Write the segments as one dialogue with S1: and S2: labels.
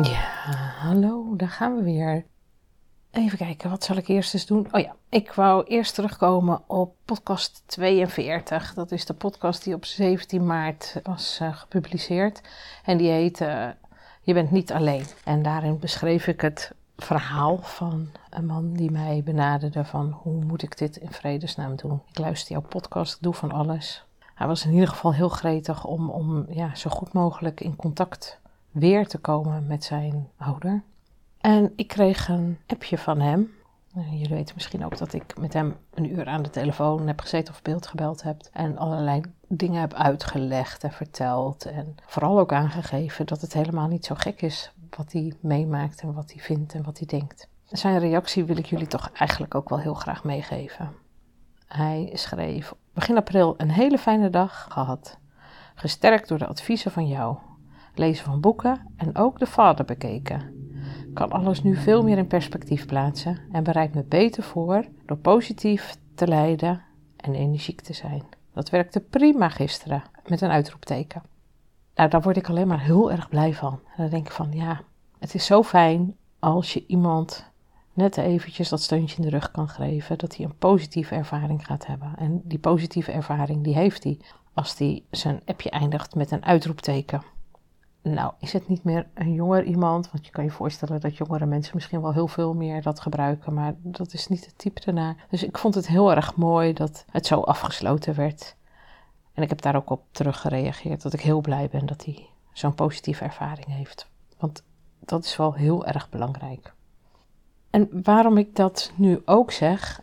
S1: Ja, hallo, daar gaan we weer. Even kijken, wat zal ik eerst eens doen? Oh ja, ik wou eerst terugkomen op podcast 42. Dat is de podcast die op 17 maart was uh, gepubliceerd. En die heet uh, Je bent niet alleen. En daarin beschreef ik het verhaal van een man die mij benaderde van hoe moet ik dit in vredesnaam doen. Ik luister jouw podcast, ik doe van alles. Hij was in ieder geval heel gretig om, om ja, zo goed mogelijk in contact weer te komen met zijn ouder. En ik kreeg een appje van hem. Jullie weten misschien ook dat ik met hem een uur aan de telefoon heb gezeten of beeld gebeld heb. En allerlei dingen heb uitgelegd en verteld. En vooral ook aangegeven dat het helemaal niet zo gek is wat hij meemaakt en wat hij vindt en wat hij denkt. Zijn reactie wil ik jullie toch eigenlijk ook wel heel graag meegeven. Hij schreef: Begin april een hele fijne dag gehad. Gesterkt door de adviezen van jou lezen van boeken en ook de vader bekeken. Kan alles nu veel meer in perspectief plaatsen en bereidt me beter voor door positief te leiden en energiek te zijn. Dat werkte prima gisteren met een uitroepteken. Nou, daar word ik alleen maar heel erg blij van. En dan denk ik van ja, het is zo fijn als je iemand net eventjes dat steuntje in de rug kan geven, dat hij een positieve ervaring gaat hebben. En die positieve ervaring die heeft hij als hij zijn appje eindigt met een uitroepteken. Nou, is het niet meer een jonger iemand? Want je kan je voorstellen dat jongere mensen misschien wel heel veel meer dat gebruiken, maar dat is niet het type daarna. Dus ik vond het heel erg mooi dat het zo afgesloten werd. En ik heb daar ook op terug gereageerd dat ik heel blij ben dat hij zo'n positieve ervaring heeft. Want dat is wel heel erg belangrijk. En waarom ik dat nu ook zeg,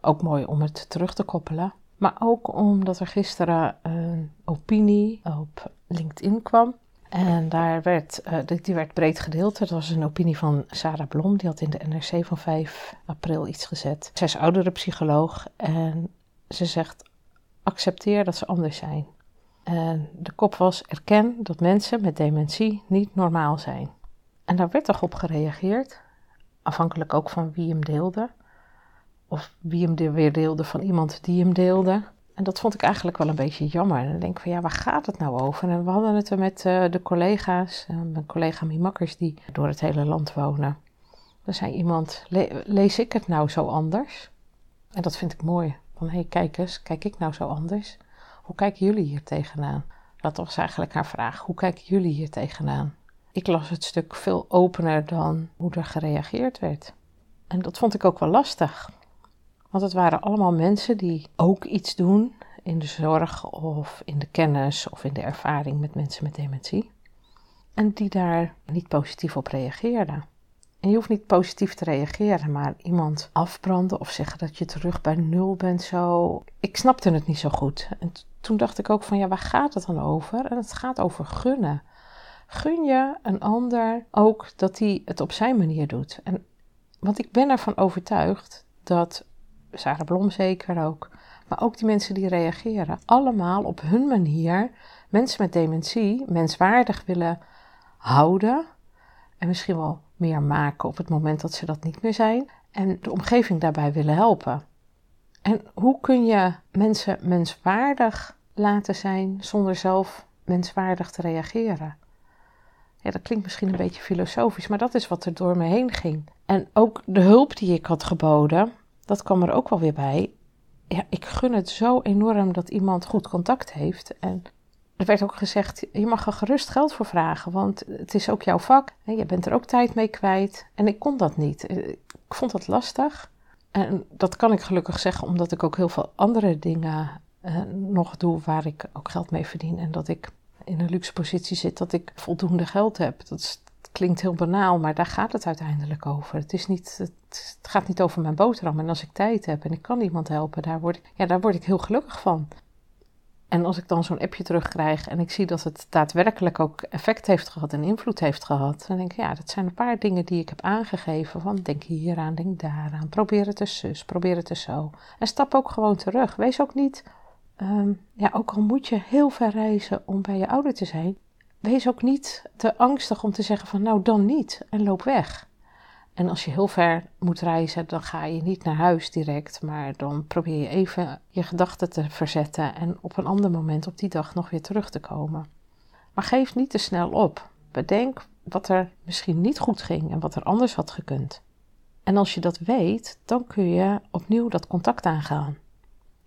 S1: ook mooi om het terug te koppelen, maar ook omdat er gisteren een opinie op LinkedIn kwam en daar werd, uh, die werd breed gedeeld. Dat was een opinie van Sarah Blom. Die had in de NRC van 5 april iets gezet. Zij is oudere psycholoog en ze zegt: accepteer dat ze anders zijn. En de kop was: erken dat mensen met dementie niet normaal zijn. En daar werd toch op gereageerd, afhankelijk ook van wie hem deelde. Of wie hem weer deelde van iemand die hem deelde. En dat vond ik eigenlijk wel een beetje jammer. En dan denk ik van ja, waar gaat het nou over? En we hadden het er met uh, de collega's, uh, mijn collega Mimakkers die door het hele land wonen. Er zei iemand, le lees ik het nou zo anders? En dat vind ik mooi. Van hé, hey, kijk eens, kijk ik nou zo anders? Hoe kijken jullie hier tegenaan? Dat was eigenlijk haar vraag. Hoe kijken jullie hier tegenaan? Ik las het stuk veel opener dan hoe er gereageerd werd. En dat vond ik ook wel lastig. Want het waren allemaal mensen die ook iets doen in de zorg of in de kennis of in de ervaring met mensen met dementie. En die daar niet positief op reageerden. En je hoeft niet positief te reageren, maar iemand afbranden of zeggen dat je terug bij nul bent, zo. Ik snapte het niet zo goed. En toen dacht ik ook van ja, waar gaat het dan over? En het gaat over gunnen. Gun je een ander ook dat hij het op zijn manier doet. En, want ik ben ervan overtuigd dat Sarah Blom zeker ook, maar ook die mensen die reageren, allemaal op hun manier mensen met dementie menswaardig willen houden en misschien wel meer maken op het moment dat ze dat niet meer zijn en de omgeving daarbij willen helpen. En hoe kun je mensen menswaardig laten zijn zonder zelf menswaardig te reageren? Ja, dat klinkt misschien een beetje filosofisch, maar dat is wat er door me heen ging. En ook de hulp die ik had geboden, dat kwam er ook wel weer bij. Ja, ik gun het zo enorm dat iemand goed contact heeft. En er werd ook gezegd, je mag er gerust geld voor vragen, want het is ook jouw vak. Je bent er ook tijd mee kwijt. En ik kon dat niet. Ik vond dat lastig. En dat kan ik gelukkig zeggen, omdat ik ook heel veel andere dingen uh, nog doe waar ik ook geld mee verdien. En dat ik in een luxe positie zit, dat ik voldoende geld heb. Dat is klinkt heel banaal, maar daar gaat het uiteindelijk over. Het, is niet, het, gaat niet over mijn boterham. En als ik tijd heb en ik kan iemand helpen, daar word ik, ja, daar word ik heel gelukkig van. En als ik dan zo'n appje terugkrijg en ik zie dat het daadwerkelijk ook effect heeft gehad en invloed heeft gehad, dan denk ik, ja, dat zijn een paar dingen die ik heb aangegeven. Van denk hieraan, denk daaraan, probeer het eens zus, probeer het eens zo. En stap ook gewoon terug. Wees ook niet, ehm, ja, ook al moet je heel ver reizen om bij je ouder te zijn, wees ook niet te angstig om te zeggen van nou dan niet en loop weg. En als je heel ver moet reizen, dan ga je niet naar huis direct, maar dan probeer je even je gedachten te verzetten en op een ander moment op die dag nog weer terug te komen. Maar geef niet te snel op. Bedenk wat er misschien niet goed ging en wat er anders had gekund. En als je dat weet, dan kun je opnieuw dat contact aangaan.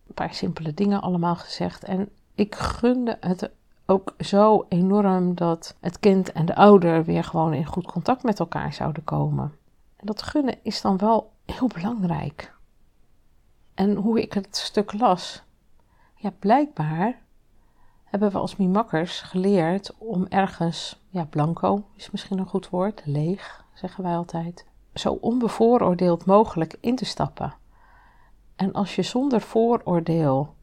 S1: Een paar simpele dingen allemaal gezegd. En ik gunde het ook zo enorm dat het kind en de ouder weer gewoon in goed contact met elkaar zouden komen. En dat gunnen is dan wel heel belangrijk. En hoe ik het stuk las, ja, blijkbaar hebben we als mimakkers geleerd om ergens, ja, blanco is misschien een goed woord, leeg, zeggen wij altijd, zo onbevooroordeeld mogelijk in te stappen. En als je zonder vooroordeel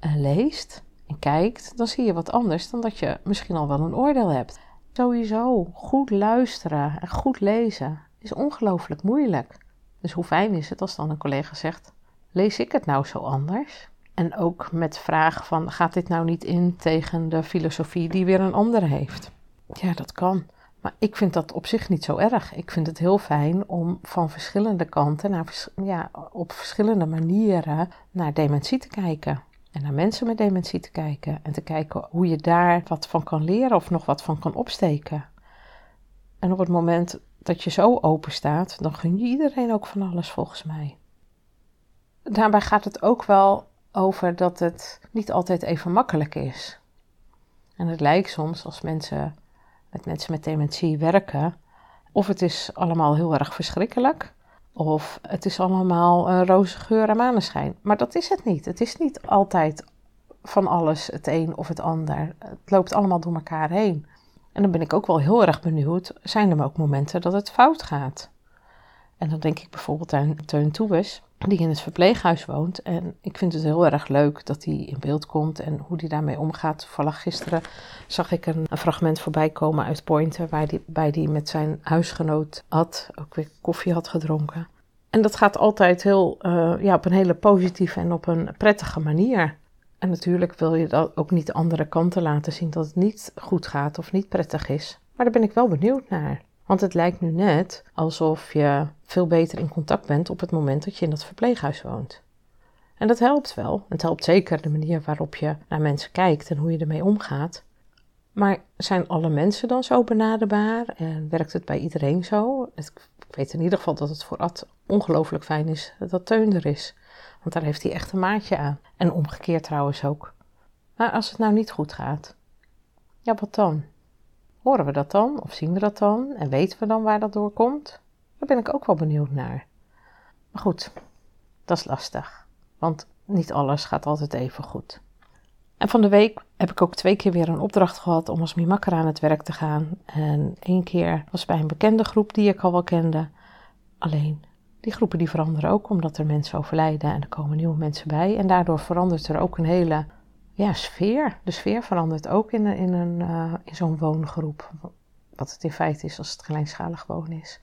S1: uh, leest en kijkt, dan zie je wat anders dan dat je misschien al wel een oordeel hebt. Sowieso goed luisteren en goed lezen is ongelooflijk moeilijk. Dus hoe fijn is het als dan een collega zegt: lees ik het nou zo anders? En ook met vraag van gaat dit nou niet in tegen de filosofie die weer een ander heeft? Ja, dat kan. Maar ik vind dat op zich niet zo erg. Ik vind het heel fijn om van verschillende kanten, naar, ja, op verschillende manieren naar dementie te kijken. En naar mensen met dementie te kijken. En te kijken hoe je daar wat van kan leren of nog wat van kan opsteken. En op het moment dat je zo open staat, dan gun je iedereen ook van alles volgens mij. Daarbij gaat het ook wel over dat het niet altijd even makkelijk is. En het lijkt soms als mensen met mensen met dementie werken, of het is allemaal heel erg verschrikkelijk, of het is allemaal roze geur en maneschijn. Maar dat is het niet. Het is niet altijd van alles het een of het ander. Het loopt allemaal door elkaar heen. En dan ben ik ook wel heel erg benieuwd, zijn er ook momenten dat het fout gaat? En dan denk ik bijvoorbeeld aan Teun Toebes, die in het verpleeghuis woont. En ik vind het heel erg leuk dat hij in beeld komt en hoe hij daarmee omgaat. Toevallig gisteren zag ik een, fragment voorbij komen uit Pointer, waar die, bij die met zijn huisgenoot had, ook weer koffie had gedronken. En dat gaat altijd heel, uh, ja, op een hele positieve en op een prettige manier. En natuurlijk wil je dat ook niet de andere kanten laten zien dat het niet goed gaat of niet prettig is. Maar daar ben ik wel benieuwd naar. Want het lijkt nu net alsof je veel beter in contact bent op het moment dat je in dat verpleeghuis woont. En dat helpt wel. Het helpt zeker de manier waarop je naar mensen kijkt en hoe je ermee omgaat. Maar zijn alle mensen dan zo benaderbaar en werkt het bij iedereen zo? Ik weet in ieder geval dat het voor Ad ongelooflijk fijn is dat Teun er is. Want daar heeft hij echt een maatje aan. En omgekeerd trouwens ook. Maar als het nou niet goed gaat, ja, wat dan? Horen we dat dan? Of zien we dat dan? En weten we dan waar dat door komt? Daar ben ik ook wel benieuwd naar. Maar goed, dat is lastig. Want niet alles gaat altijd even goed. En van de week heb ik ook twee keer weer een opdracht gehad om als mimakker aan het werk te gaan. En één keer was bij een bekende groep die ik al wel kende. Alleen die groepen die veranderen ook omdat er mensen overlijden en er komen nieuwe mensen bij. En daardoor verandert er ook een hele ja, sfeer. De sfeer verandert ook in, in, een, uh, in zo'n woongroep. Wat het in feite is als het kleinschalig wonen is.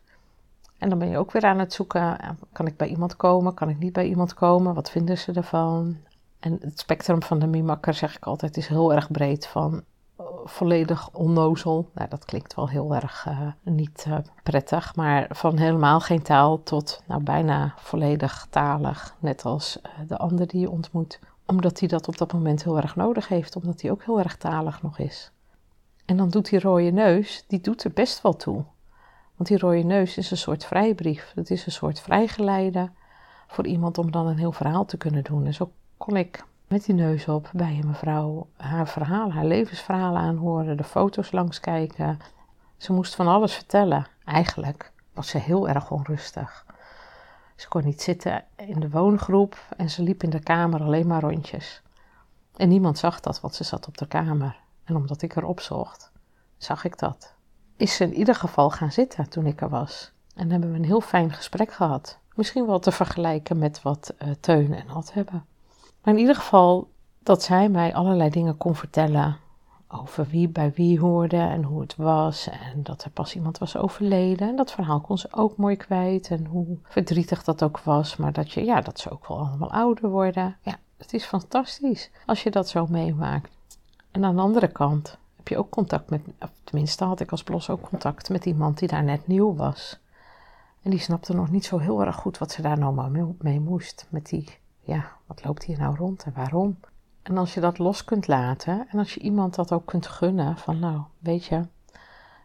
S1: En dan ben je ook weer aan het zoeken, eh, kan ik bij iemand komen, kan ik niet bij iemand komen, wat vinden ze ervan? En het spectrum van de mimakker, zeg ik altijd, is heel erg breed. Van volledig onnozel. Nou, dat klinkt wel heel erg niet prettig, maar van helemaal geen taal tot nou, bijna volledig talig, net als de ander die je ontmoet. Omdat hij dat op dat moment heel erg nodig heeft, omdat hij ook heel erg talig nog is. En dan doet die rode neus, die doet er best wel toe. Want die rode neus is een soort vrijbrief. Het is een soort vrijgeleide voor iemand om dan een heel verhaal te kunnen doen. En zo kon ik met die neus op bij een mevrouw haar verhaal, haar levensverhaal aanhoren, de foto's langskijken. Ze moest van alles vertellen. Eigenlijk was ze heel erg onrustig. Ze kon niet zitten in de woongroep en ze liep in de kamer alleen maar rondjes. En niemand zag dat, want ze zat op de kamer. En omdat ik erop zocht, zag ik dat. Is ze in ieder geval gaan zitten toen ik er was. En hebben we een heel fijn gesprek gehad. Misschien wel te vergelijken met wat uh, Teun en Ad hebben. Maar in ieder geval, dat zij mij allerlei dingen kon vertellen over wie bij wie hoorde en hoe het was. En dat er pas iemand was overleden. En dat verhaal kon ze ook mooi kwijt. En hoe verdrietig dat ook was. Maar dat, je, ja, dat ze ook wel allemaal ouder worden. Ja, het is fantastisch als je dat zo meemaakt. En aan de andere kant heb je ook contact met, tenminste had ik als Blos ook contact met iemand die daar net nieuw was. En die snapte nog niet zo heel erg goed wat ze daar nou mee moest. Met die, ja, wat loopt hier nou rond en waarom? En als je dat los kunt laten en als je iemand dat ook kunt gunnen, van nou, weet je,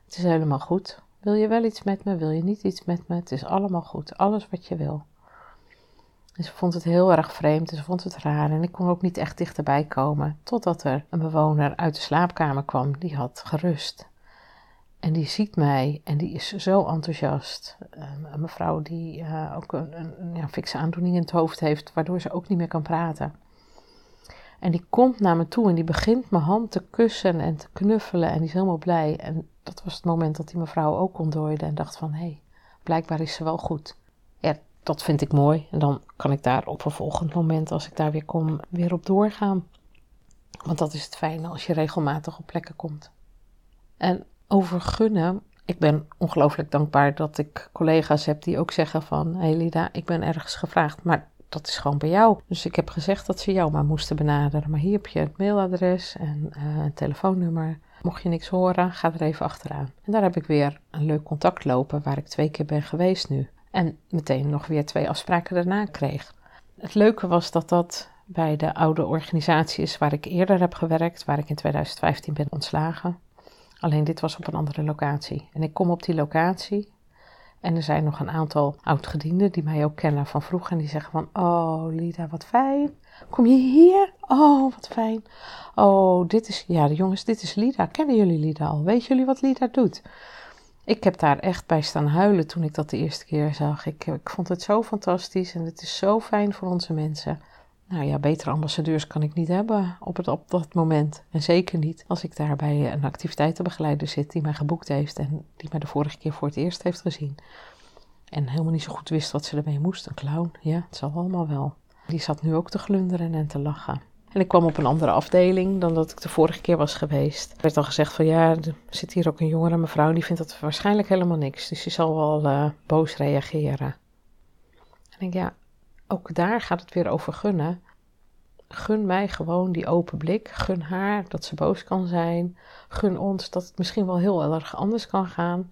S1: het is helemaal goed. Wil je wel iets met me, wil je niet iets met me, het is allemaal goed, alles wat je wil. En ze vond het heel erg vreemd, ze vond het raar en ik kon ook niet echt dichterbij komen, totdat er een bewoner uit de slaapkamer kwam, die had gerust. En die ziet mij en die is zo enthousiast. Ehm, een mevrouw die uh, ook een, een, een ja, fikse aandoening in het hoofd heeft, waardoor ze ook niet meer kan praten. En die komt naar me toe en die begint mijn hand te kussen en te knuffelen en die is helemaal blij. En dat was het moment dat die mevrouw ook ontdooide en dacht van, hé, hey, blijkbaar is ze wel goed. Ja, dat vind ik mooi. En dan kan ik daar op een volgend moment, als ik daar weer kom, weer op doorgaan. Want dat is het fijne als je regelmatig op plekken komt. En over gunnen, ik ben ongelooflijk dankbaar dat ik collega's heb die ook zeggen van... Hé hey Lida, ik ben ergens gevraagd, maar dat is gewoon bij jou. Dus ik heb gezegd dat ze jou maar moesten benaderen. Maar hier heb je het mailadres en uh, een telefoonnummer. Mocht je niks horen, ga er even achteraan. En daar heb ik weer een leuk contact lopen waar ik twee keer ben geweest nu. En meteen nog weer twee afspraken daarna kreeg. Het leuke was dat dat bij de oude organisatie is waar ik eerder heb gewerkt, waar ik in 2015 ben ontslagen. Alleen dit was op een andere locatie. En ik kom op die locatie en er zijn nog een aantal oudgedienden die mij ook kennen van vroeger. En die zeggen van, oh Lida, wat fijn. Kom je hier? Oh, wat fijn. Oh, dit is, ja jongens, dit is Lida. Kennen jullie Lida al? Weet jullie wat Lida doet? Ik heb daar echt bij staan huilen toen ik dat de eerste keer zag. Ik, ik vond het zo fantastisch en het is zo fijn voor onze mensen. Nou ja, betere ambassadeurs kan ik niet hebben op, het, op dat moment. En zeker niet als ik daar bij een activiteitenbegeleider zit die mij geboekt heeft en die mij de vorige keer voor het eerst heeft gezien. En helemaal niet zo goed wist wat ze ermee moest. Een clown, ja, het zal allemaal wel. Die zat nu ook te glunderen en te lachen. En ik kwam op een andere afdeling dan dat ik de vorige keer was geweest. Er werd al gezegd van ja, er zit hier ook een jongere mevrouw die vindt dat waarschijnlijk helemaal niks. Dus die zal wel uh, boos reageren. En ik denk ja, ook daar gaat het weer over gunnen. Gun mij gewoon die open blik. Gun haar dat ze boos kan zijn. Gun ons dat het misschien wel heel erg anders kan gaan.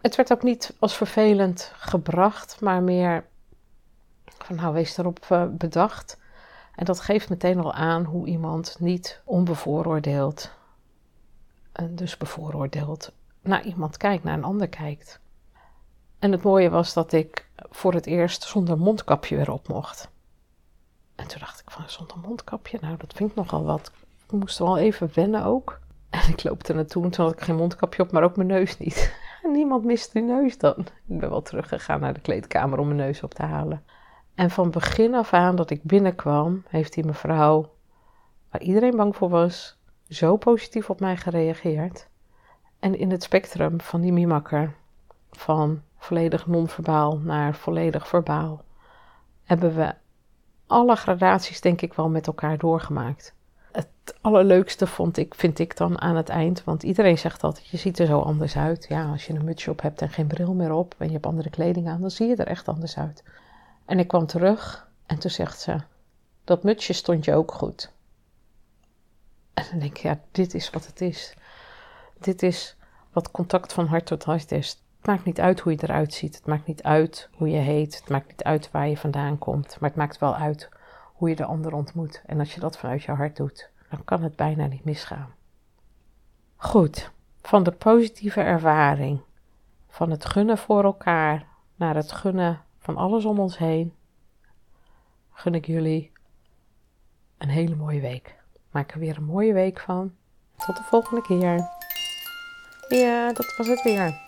S1: Het werd ook niet als vervelend gebracht, maar meer van nou wees erop eh, bedacht. En dat geeft meteen al aan hoe iemand niet onbevooroordeeld, en dus bevooroordeeld, naar iemand kijkt, naar een ander kijkt. En het mooie was dat ik voor het eerst zonder mondkapje weer op mocht. En toen dacht ik van zonder mondkapje, nou dat vind ik nogal wat. Ik moest wel even wennen ook. En ik loop er naartoe en toen had ik geen mondkapje op, maar ook mijn neus niet. Niemand mist die neus dan. Ik ben wel teruggegaan naar de kleedkamer om mijn neus op te halen. En van begin af aan dat ik binnenkwam, heeft die mevrouw, waar iedereen bang voor was, zo positief op mij gereageerd. En in het spectrum van die mimakker, van volledig non-verbaal naar volledig verbaal, hebben we alle gradaties denk ik wel met elkaar doorgemaakt. Het allerleukste vond ik, vind ik dan aan het eind, want iedereen zegt altijd, je ziet er zo anders uit. Ja, als je een mutsje op hebt en geen bril meer op en je hebt andere kleding aan, dan zie je er echt anders uit. En ik kwam terug en toen zegt ze, dat mutsje stond je ook goed. En dan denk ik, ja, dit is wat het is. Dit is wat contact van hart tot hart is. Maakt niet uit hoe je eruit ziet. Het maakt niet uit hoe je heet. Het maakt niet uit waar je vandaan komt. Maar het maakt wel uit hoe je de ander ontmoet. En als je dat vanuit je hart doet, dan kan het bijna niet misgaan. Goed, van de positieve ervaring, van het gunnen voor elkaar naar het gunnen van alles om ons heen, gun ik jullie een hele mooie week. Maak er weer een mooie week van. Tot de volgende keer. Ja, dat was het weer.